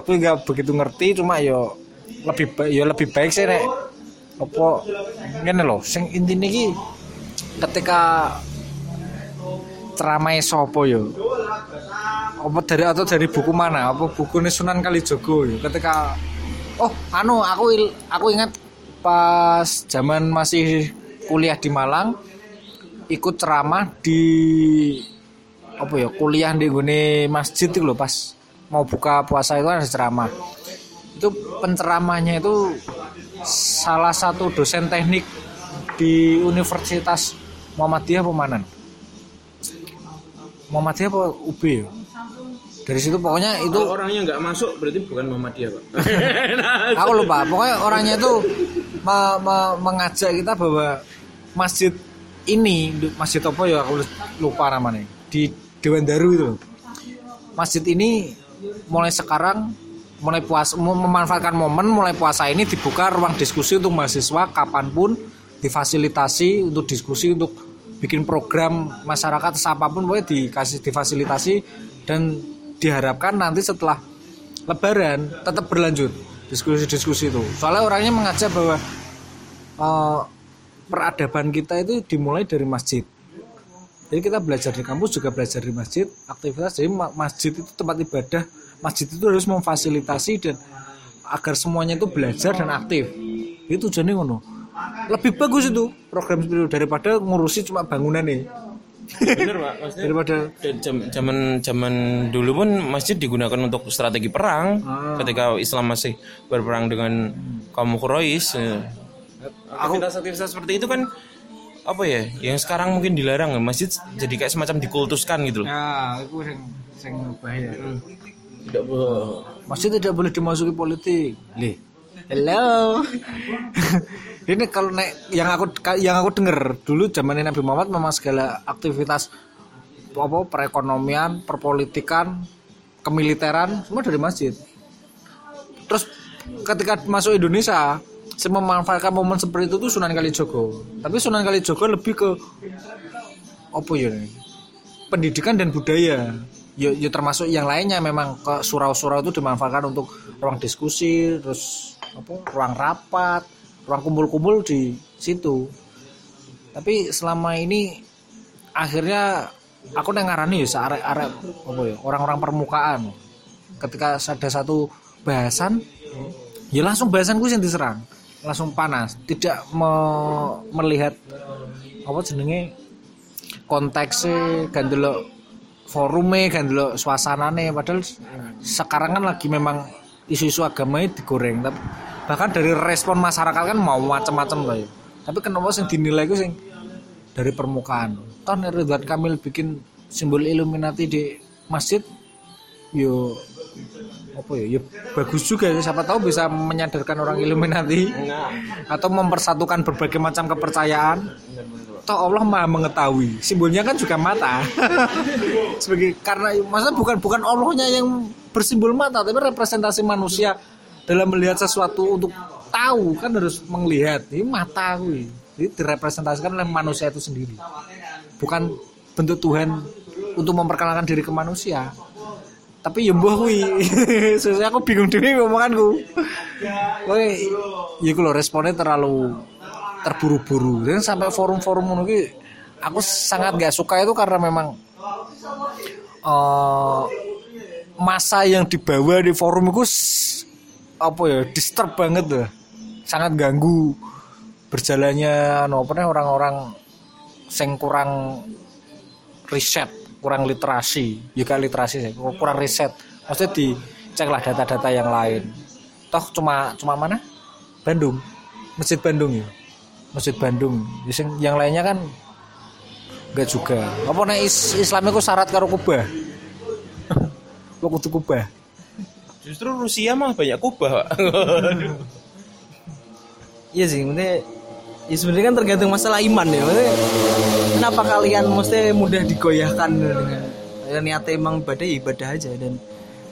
aku nggak begitu ngerti cuma yo lebih ba- yo lebih baik sih nek. Apa ngene loh sing intine iki ketika ceramah sopo yo? Apa dari atau dari buku mana? Apa buku Sunan Kalijogo yo? Ketika oh anu aku aku ingat pas zaman masih kuliah di Malang ikut ceramah di apa ya kuliah di gune masjid itu loh pas mau buka puasa itu ada ceramah. Itu penceramahnya itu salah satu dosen teknik di Universitas Muhammadiyah Pemanan. Muhammadiyah apa UB ya? dari situ pokoknya itu orangnya nggak masuk berarti bukan Muhammadiyah pak. Aku lupa pokoknya orangnya itu me- me- mengajak kita bahwa masjid ini masjid apa ya aku lupa namanya. Di Dewan Daru itu masjid ini mulai sekarang mulai puas mem- memanfaatkan momen mulai puasa ini dibuka ruang diskusi untuk mahasiswa kapan pun difasilitasi untuk diskusi untuk bikin program masyarakat apa pun boleh dikasih difasilitasi dan diharapkan nanti setelah lebaran tetap berlanjut diskusi-diskusi itu. Soalnya orangnya mengajak bahwa eh, peradaban kita itu dimulai dari masjid jadi kita belajar di kampus juga belajar di masjid. Aktivitas jadi ma- masjid itu tempat ibadah. Masjid itu harus memfasilitasi dan agar semuanya itu belajar dan aktif. Itu jadi ngono. Lebih bagus itu program seperti itu daripada ngurusi cuma bangunan nih bener pak. Maksudnya daripada zaman zaman dulu pun masjid digunakan untuk strategi perang. Ah. ketika Islam masih berperang dengan kaum Quraisy ya. aktivitas-aktivitas seperti itu kan apa ya yang sekarang mungkin dilarang masjid jadi kayak semacam dikultuskan gitu loh ya itu yang yang bahaya tidak boleh masih tidak boleh dimasuki politik Lih. Hello. ini kalau nek yang aku yang aku denger dulu zaman Nabi Muhammad memang segala aktivitas apa perekonomian, perpolitikan, kemiliteran semua dari masjid. Terus ketika masuk Indonesia, saya memanfaatkan momen seperti itu tuh Sunan Kalijogo. Tapi Sunan Kalijogo lebih ke apa ya? Pendidikan dan budaya. Ya, ya termasuk yang lainnya memang ke surau-surau itu dimanfaatkan untuk ruang diskusi, terus apa? ruang rapat, ruang kumpul-kumpul di situ. Tapi selama ini akhirnya aku neng ngarani ya searek-arek apa ya orang-orang permukaan. Ketika ada satu bahasan, ya langsung bahasan gue yang diserang, langsung panas, tidak me- melihat apa jenenge konteksnya kan dulu forume kan dulu suasanane. Padahal sekarang kan lagi memang isu-isu agama itu digoreng. Tapi bahkan dari respon masyarakat kan mau macam-macam loh ya. Tapi kenapa sing dinilai itu sing dari permukaan? Toh Ridwan Kamil bikin simbol Illuminati di masjid yo apa ya, ya bagus juga ya. siapa tahu bisa menyadarkan orang Illuminati. Atau mempersatukan berbagai macam kepercayaan. Toh Allah maha mengetahui. Simbolnya kan juga mata. Sebagai karena masa bukan bukan Allahnya yang bersimbol mata tapi representasi manusia dalam melihat sesuatu untuk tahu kan harus melihat. Ini mata gue ini direpresentasikan oleh manusia itu sendiri. Bukan bentuk Tuhan untuk memperkenalkan diri ke manusia tapi ya mbah kuwi. Sesuai aku bingung dhewe ngomonganku. Kowe ya iku lho responnya terlalu terburu-buru. Dan sampai forum-forum ngono ki aku sangat gak suka itu karena memang eh masa yang dibawa di forum itu apa ya disturb banget lah sangat ganggu berjalannya no, orang-orang sing kurang riset kurang literasi. Juga literasi sih kurang riset. Maksudnya dicek lah data-data yang lain. Toh cuma cuma mana? Bandung. Masjid Bandung ya? Masjid Bandung. Ya, yang lainnya kan enggak juga. Apa nih is, Islam itu syarat karo kubah? Lo kudu kubah? Justru Rusia mah banyak kubah pak. Iya sih, maksudnya ya sebenarnya kan tergantung masalah iman ya. Maksudnya, kenapa kalian mesti mudah digoyahkan dengan ya, niatnya emang ibadah ya ibadah aja. Dan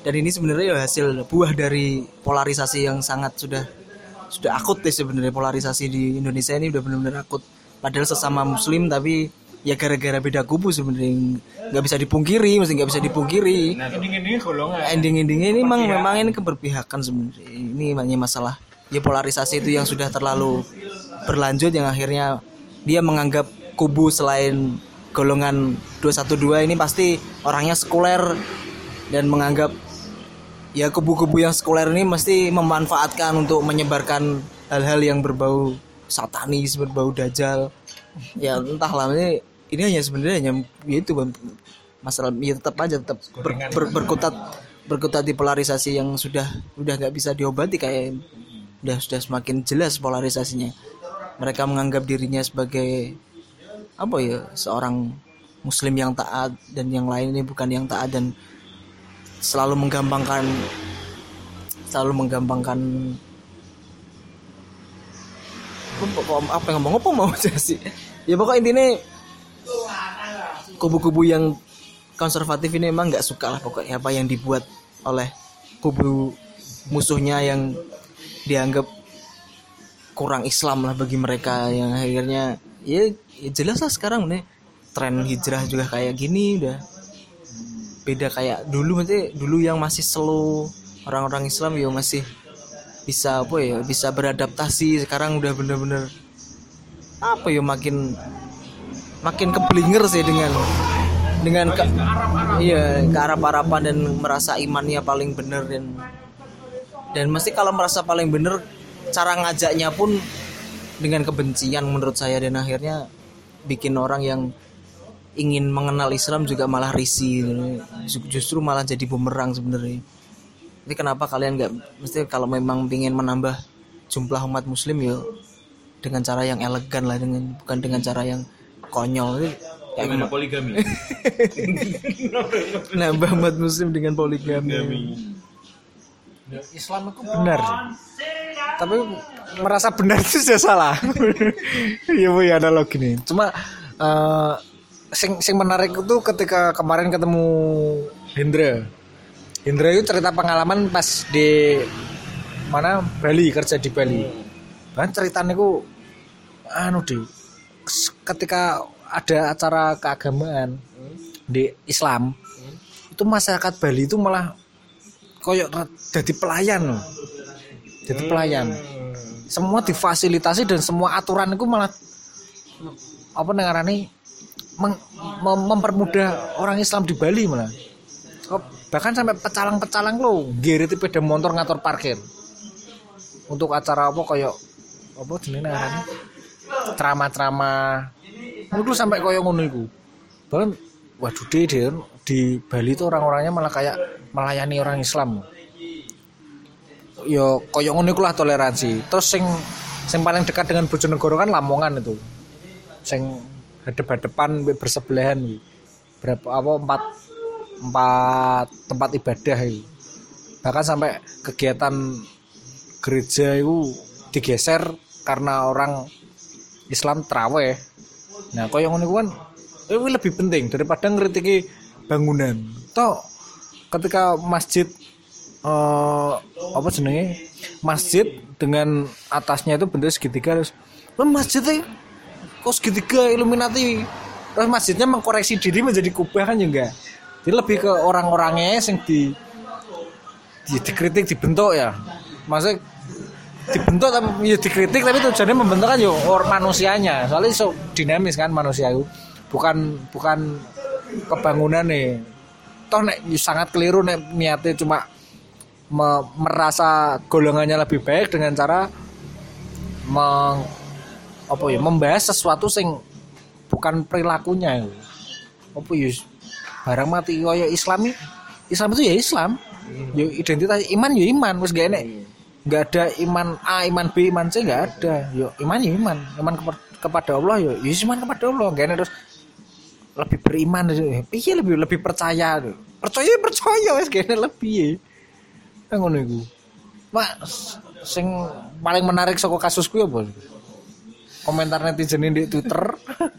dan ini sebenarnya ya hasil buah dari polarisasi yang sangat sudah sudah akut deh sebenarnya. Polarisasi di Indonesia ini udah benar-benar akut. Padahal sesama Muslim tapi ya gara-gara beda kubu sebenarnya. Nggak bisa dipungkiri, mesti nggak bisa dipungkiri. ini golongan. Ending-endingnya ini memang memang ini keberpihakan sebenarnya. Ini hanya masalah ya polarisasi itu yang sudah terlalu berlanjut yang akhirnya dia menganggap kubu selain golongan 212 ini pasti orangnya sekuler dan menganggap ya kubu-kubu yang sekuler ini mesti memanfaatkan untuk menyebarkan hal-hal yang berbau satanis berbau dajjal. Ya entahlah ini ini hanya sebenarnya hanya ya itu masalah ya tetap aja tetap ber- ber- berkutat berkutat di polarisasi yang sudah udah nggak bisa diobati kayak udah sudah semakin jelas polarisasinya. Mereka menganggap dirinya sebagai apa ya seorang muslim yang taat dan yang lain ini bukan yang taat dan selalu menggampangkan selalu menggampangkan apa yang ngomong apa mau sih ya pokok intinya kubu-kubu yang konservatif ini emang nggak suka lah pokoknya apa yang dibuat oleh kubu musuhnya yang dianggap kurang Islam lah bagi mereka yang akhirnya ya, ya jelas lah sekarang nih tren hijrah juga kayak gini udah. Beda kayak dulu nanti dulu yang masih slow orang-orang Islam ya masih bisa apa ya bisa beradaptasi sekarang udah bener-bener apa ya makin makin keblinger sih dengan dengan ke, iya kearap-arapan dan merasa imannya paling bener dan dan mesti kalau merasa paling bener cara ngajaknya pun dengan kebencian menurut saya. Dan akhirnya bikin orang yang ingin mengenal Islam juga malah risih Ju- justru malah jadi bumerang sebenarnya. Ini kenapa kalian nggak mesti kalau memang ingin menambah jumlah umat muslim ya dengan cara yang elegan lah dengan bukan dengan cara yang konyol. Ini kayak Gimana poligami? nambah umat muslim dengan poligami Islam itu benar sih. Tapi merasa benar itu sudah salah. Iya bu ya analogi nih. Cuma eh, sing sing menarik itu ketika kemarin ketemu Hendra. Hendra itu cerita pengalaman pas di mana Bali kerja di Bali. Kan ceritanya itu anu deh. Ketika ada acara keagamaan di Islam itu masyarakat Bali itu malah koyok jadi pelayan loh. Jadi pelayan. Semua difasilitasi dan semua aturan itu malah apa nengarani meng, mem- mempermudah orang Islam di Bali malah. Oh, bahkan sampai pecalang-pecalang lo giri sepeda motor ngatur parkir. Untuk acara apa koyok apa jenenge nengarani? Ceramah-ceramah. Itu sampai koyok ngono iku. Bahkan waduh deh, di Bali itu orang-orangnya malah kayak melayani orang Islam. Yo koyo ngono iku lah toleransi. Terus sing sing paling dekat dengan Bojonegoro kan Lamongan itu. Sing hadep-hadepan mbek bersebelahan. Berapa apa empat empat tempat ibadah iki. Bahkan sampai kegiatan gereja itu digeser karena orang Islam terawih. Nah, koyo ngono iku kan itu lebih penting daripada ngritiki bangunan. Toh ketika masjid eh apa jenenge? Masjid dengan atasnya itu bentuk segitiga terus "Lah, masjid e kok segitiga Illuminati. Terus masjidnya mengkoreksi diri menjadi kubah kan juga. Jadi lebih ke orang-orangnya yang di, di dikritik dibentuk ya. Maksudnya dibentuk tapi ya dikritik tapi tujuannya membentuk kan ya or manusianya soalnya so dinamis kan manusia itu bukan bukan kebangunan nih. Toh nek ya sangat keliru nek niatnya cuma me- merasa golongannya lebih baik dengan cara meng, apa ya membahas sesuatu sing bukan perilakunya. Apa ya barang mati kaya Islami Islam itu ya Islam. Ya identitas iman ya iman. Wis gak enek nggak ada iman A iman B iman C nggak ada. Yo iman ya iman. Iman kepa- kepada Allah yo ya iman kepada Allah. Gak enek terus lebih beriman iya lebih lebih percaya percaya ya percaya wis gak enek lebih ya ngono iku. Mak sing paling menarik saka kasusku ya apa komentar netizen di Twitter.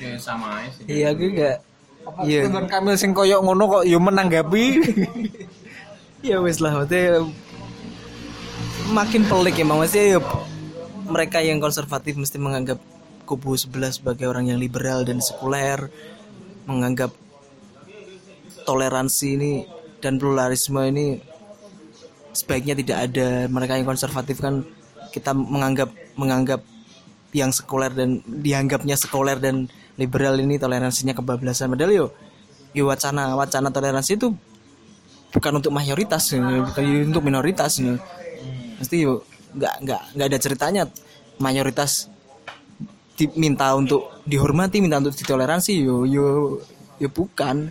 Ya sama aja sih. iya aku gak Iya. Ridwan Kamil sing koyo ngono kok yo menanggapi? Ya wes lah maksudnya makin pelik ya maksudnya ya mereka yang konservatif mesti menganggap kubu sebelah sebagai orang yang liberal dan sekuler menganggap toleransi ini dan pluralisme ini sebaiknya tidak ada. Mereka yang konservatif kan kita menganggap menganggap yang sekuler dan dianggapnya sekuler dan liberal ini toleransinya kebablasan. Padahal yo yo wacana wacana toleransi itu bukan untuk mayoritas bukan untuk minoritas pasti yo nggak nggak nggak ada ceritanya mayoritas diminta untuk dihormati minta untuk ditoleransi yo yo yo bukan.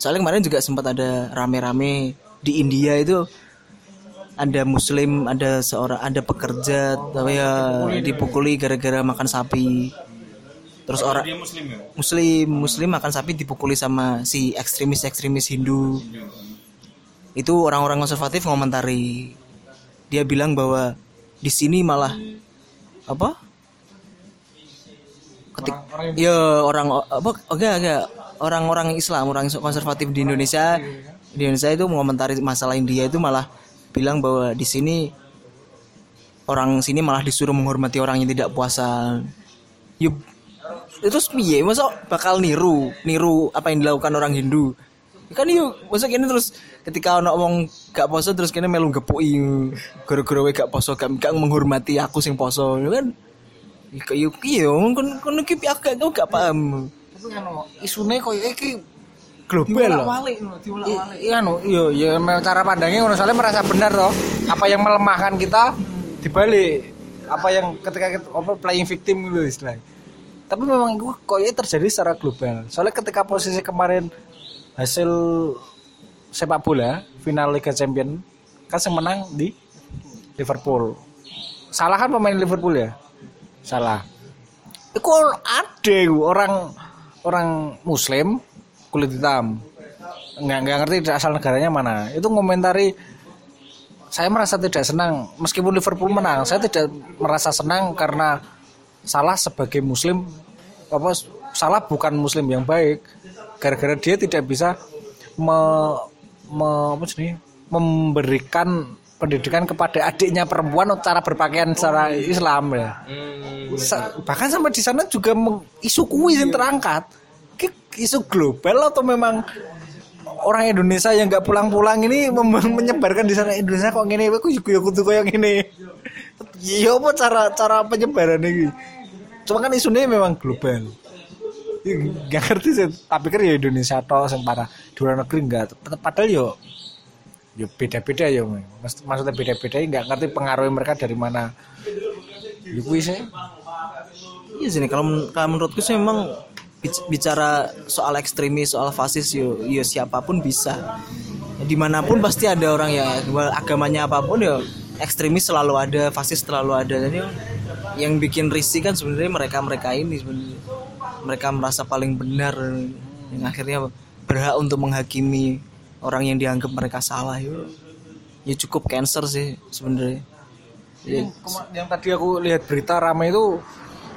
Soalnya kemarin juga sempat ada rame-rame di India itu. Ada muslim ada seorang ada pekerja tapi ya dipukuli gara-gara makan sapi. Terus orang muslim ya? muslim muslim makan sapi dipukuli sama si ekstremis ekstremis Hindu. Itu orang-orang konservatif ngomentari. Dia bilang bahwa di sini malah apa ketik ya orang apa enggak enggak orang-orang Islam orang konservatif di Indonesia. Di Indonesia itu mengomentari masalah India itu malah bilang bahwa di sini orang sini malah disuruh menghormati orang yang tidak puasa. Yuk itu piye? Masa bakal niru niru apa yang dilakukan orang Hindu? Kan yuk masa kini terus ketika orang ngomong gak poso terus kini melu gepui gara-gara gak poso gak, gak menghormati aku sing poso ya kan yuk iya kon kon iki aku gak aku gak paham tapi kan isune koyo iki global loh. walik I- Iya no, iya, ya cara pandangnya ngono soalnya merasa benar loh. Apa yang melemahkan kita dibalik apa yang ketika kita apa playing victim gitu istilahnya. tapi memang itu koyo terjadi secara global soalnya ketika posisi kemarin hasil sepak bola final Liga Champion kan yang menang di Liverpool salah kan pemain Liverpool ya salah. Itu ada orang orang Muslim kulit hitam. Nggak nggak ngerti asal negaranya mana. Itu ngomentari saya merasa tidak senang. Meskipun Liverpool menang saya tidak merasa senang karena salah sebagai muslim apa salah bukan muslim yang baik. Gara-gara dia tidak bisa me, me- apa sih, memberikan pendidikan kepada adiknya perempuan cara berpakaian secara Islam ya. Sa- bahkan sampai di sana juga isu kuis yang terangkat. Isu global atau memang orang Indonesia yang nggak pulang-pulang ini menyebarkan di sana Indonesia kok gini aku juga kudu kayak gini iya apa cara cara penyebaran ini? Cuma kan isunya memang global. Ya, nggak ngerti sih. Tapi pikir ya Indonesia toh yang parah. Di luar negeri enggak padahal yo yo beda-beda ya maksudnya beda-beda nggak ngerti pengaruh mereka dari mana. Ya sih. Iya sih kalau kalau menurutku sih memang bic- bicara soal ekstremis soal fasis yo yo siapa pun bisa. Ya, di mana pun pasti ada orang ya agamanya apa pun ya ekstremis selalu ada fasis selalu ada. Jadi yang bikin risih kan sebenarnya mereka mereka ini mereka merasa paling benar yang akhirnya berhak untuk menghakimi orang yang dianggap mereka salah ya ya cukup cancer sih sebenarnya ya, Kema- yang tadi aku lihat berita ramai itu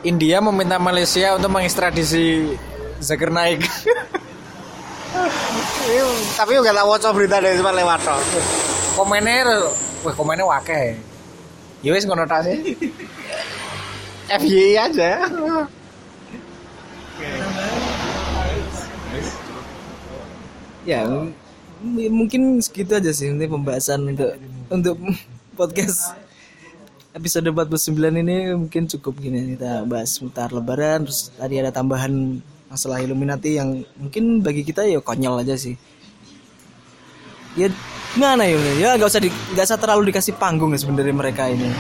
India meminta Malaysia untuk mengekstradisi Zakir Naik. Iya, Tapi gak tak wacok berita dari cuma lewat. Komennya, wah komennya wakeh. Ya wis ngono tak sih. FYI aja. ya mungkin segitu aja sih ini pembahasan untuk untuk podcast episode 49 ini. Mungkin cukup gini kita bahas seputar lebaran terus tadi ada tambahan masalah Illuminati yang mungkin bagi kita ya konyol aja sih. Ya gimana ya ya nggak usah di, nggak usah terlalu dikasih panggung ya sebenarnya mereka ini.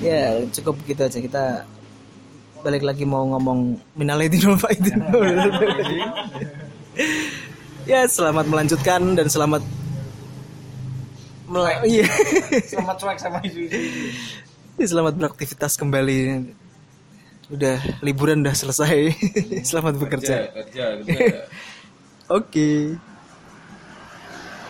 Ya cukup gitu aja. Kita balik lagi mau ngomong minalaidin wal faidin ya selamat melanjutkan dan selamat mela- iya. Selamat cuek sama isu-isu. Ya, selamat beraktivitas kembali. Udah liburan udah selesai. Selamat bekerja. Kerja kerja. Oke